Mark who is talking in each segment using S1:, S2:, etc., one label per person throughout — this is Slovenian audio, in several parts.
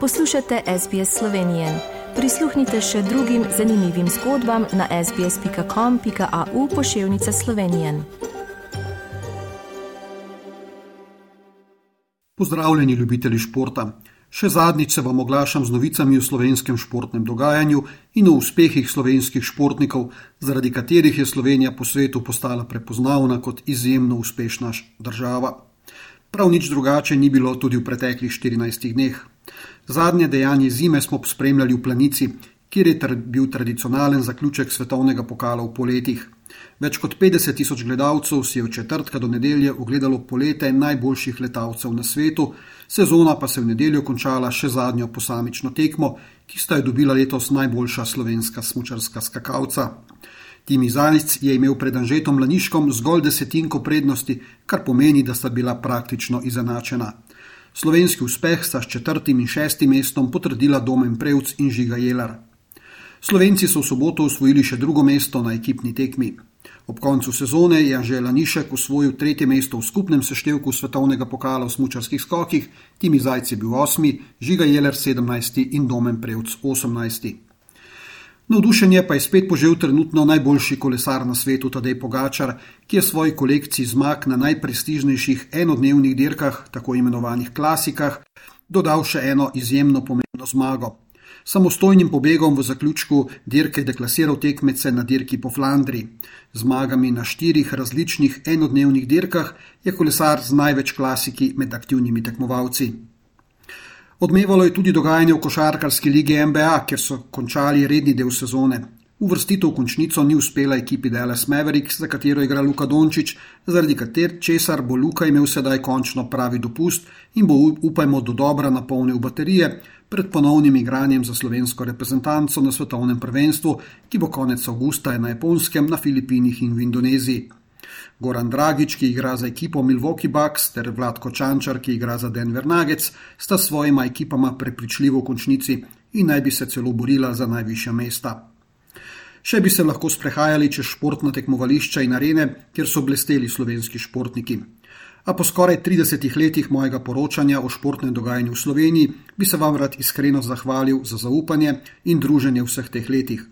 S1: Poslušate SBS Slovenije. Prisluhnite še drugim zanimivim zgodbam na sbsp.com.au pošiljka Slovenije.
S2: Pozdravljeni, ljubitelji športa. Še zadnjič se vam oglašam z novicami o slovenskem športnem dogajanju in o uspehih slovenskih športnikov, zaradi katerih je Slovenija po svetu postala prepoznavna kot izjemno uspešna država. Prav nič drugače ni bilo tudi v preteklih 14 dneh. Zadnje dejanje zime smo spremljali v Planici, kjer je bil tradicionalen zaključek svetovnega pokala v poletjih. Več kot 50 tisoč gledalcev si je od četrtka do nedelje ogledalo polete najboljših letalcev na svetu, sezona pa se je v nedeljo končala še zadnjo posamično tekmo, ki sta jo dobila letos najboljša slovenska smočarska skakalca. Timi Zajc je imel pred Anžetom Laniškom zgolj desetinko prednosti, kar pomeni, da sta bila praktično izenačena. Slovenski uspeh sta s četrtim in šestim mestom potrdila Domen Prevc in Žiga Jelar. Slovenci so v soboto osvojili še drugo mesto na ekipni tekmi. Ob koncu sezone je Anžel Lanišek osvojil tretje mesto v skupnem seštevku svetovnega pokala v smučarskih skokih, Timi Zajc je bil osmi, Žiga Jelar sedemnajsti in Domen Prevc osemnajsti. Navdušenje pa je spet požel trenutno najboljši kolesar na svetu, Tadej Pogačar, ki je svoji kolekciji zmag na najprestižnejših enodnevnih dirkah, tako imenovanih klasikah, dodal še eno izjemno pomembno zmago. Samostojnim pobegom v zaključku dirke je deklasiral tekmece na dirki po Flandriji. Zmagami na štirih različnih enodnevnih dirkah je kolesar z največ klasiki med aktivnimi tekmovalci. Odmevalo je tudi dogajanje v košarkarski ligi NBA, kjer so končali redni del sezone. Uvrstitev v končnico ni uspela ekipi Dallas Mavericks, za katero igra Luka Dončić, zaradi kater česar bo Luka imel sedaj končno pravi dopust in bo upajmo do dobra napolnil baterije pred ponovnim igranjem za slovensko reprezentanco na svetovnem prvenstvu, ki bo konec avgusta na Japonskem, na Filipinih in v Indoneziji. Goran Dragič, ki igra za ekipo Milwaukee Bucks, ter Vladko Čančar, ki igra za Denver Nuggets, sta s svojima ekipama prepričljivo v končnici in naj bi se celo borila za najvišja mesta. Še bi se lahko sprehajali čez športna tekmovališča in arene, kjer so blesteli slovenski športniki. A po skoraj 30 letih mojega poročanja o športnem dogajanju v Sloveniji bi se vam rad iskreno zahvalil za zaupanje in druženje v vseh teh letih.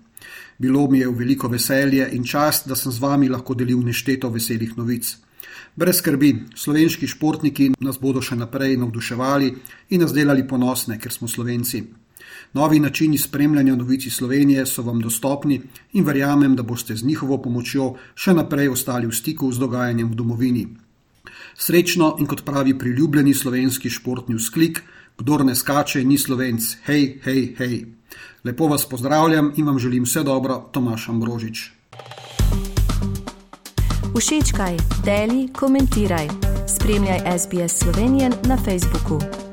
S2: Bilo mi je v veliko veselje in čast, da sem z vami lahko delil nešteto veselih novic. Brez skrbi, slovenski športniki nas bodo še naprej navduševali in nas delali ponosne, ker smo slovenci. Novi načini spremljanja novic Slovenije so vam dostopni in verjamem, da boste z njihovo pomočjo še naprej ostali v stiku z dogajanjem v domovini. Srečno in kot pravi priljubljeni slovenski športni vzklik, kdor ne skače, ni slovenc, hej, hej, hej. Lepo vas pozdravljam in vam želim vse dobro, Tomaš Ambrožič.
S1: Všečkaj, deli, komentiraj. Spremljaj SBS Slovenijo na Facebooku.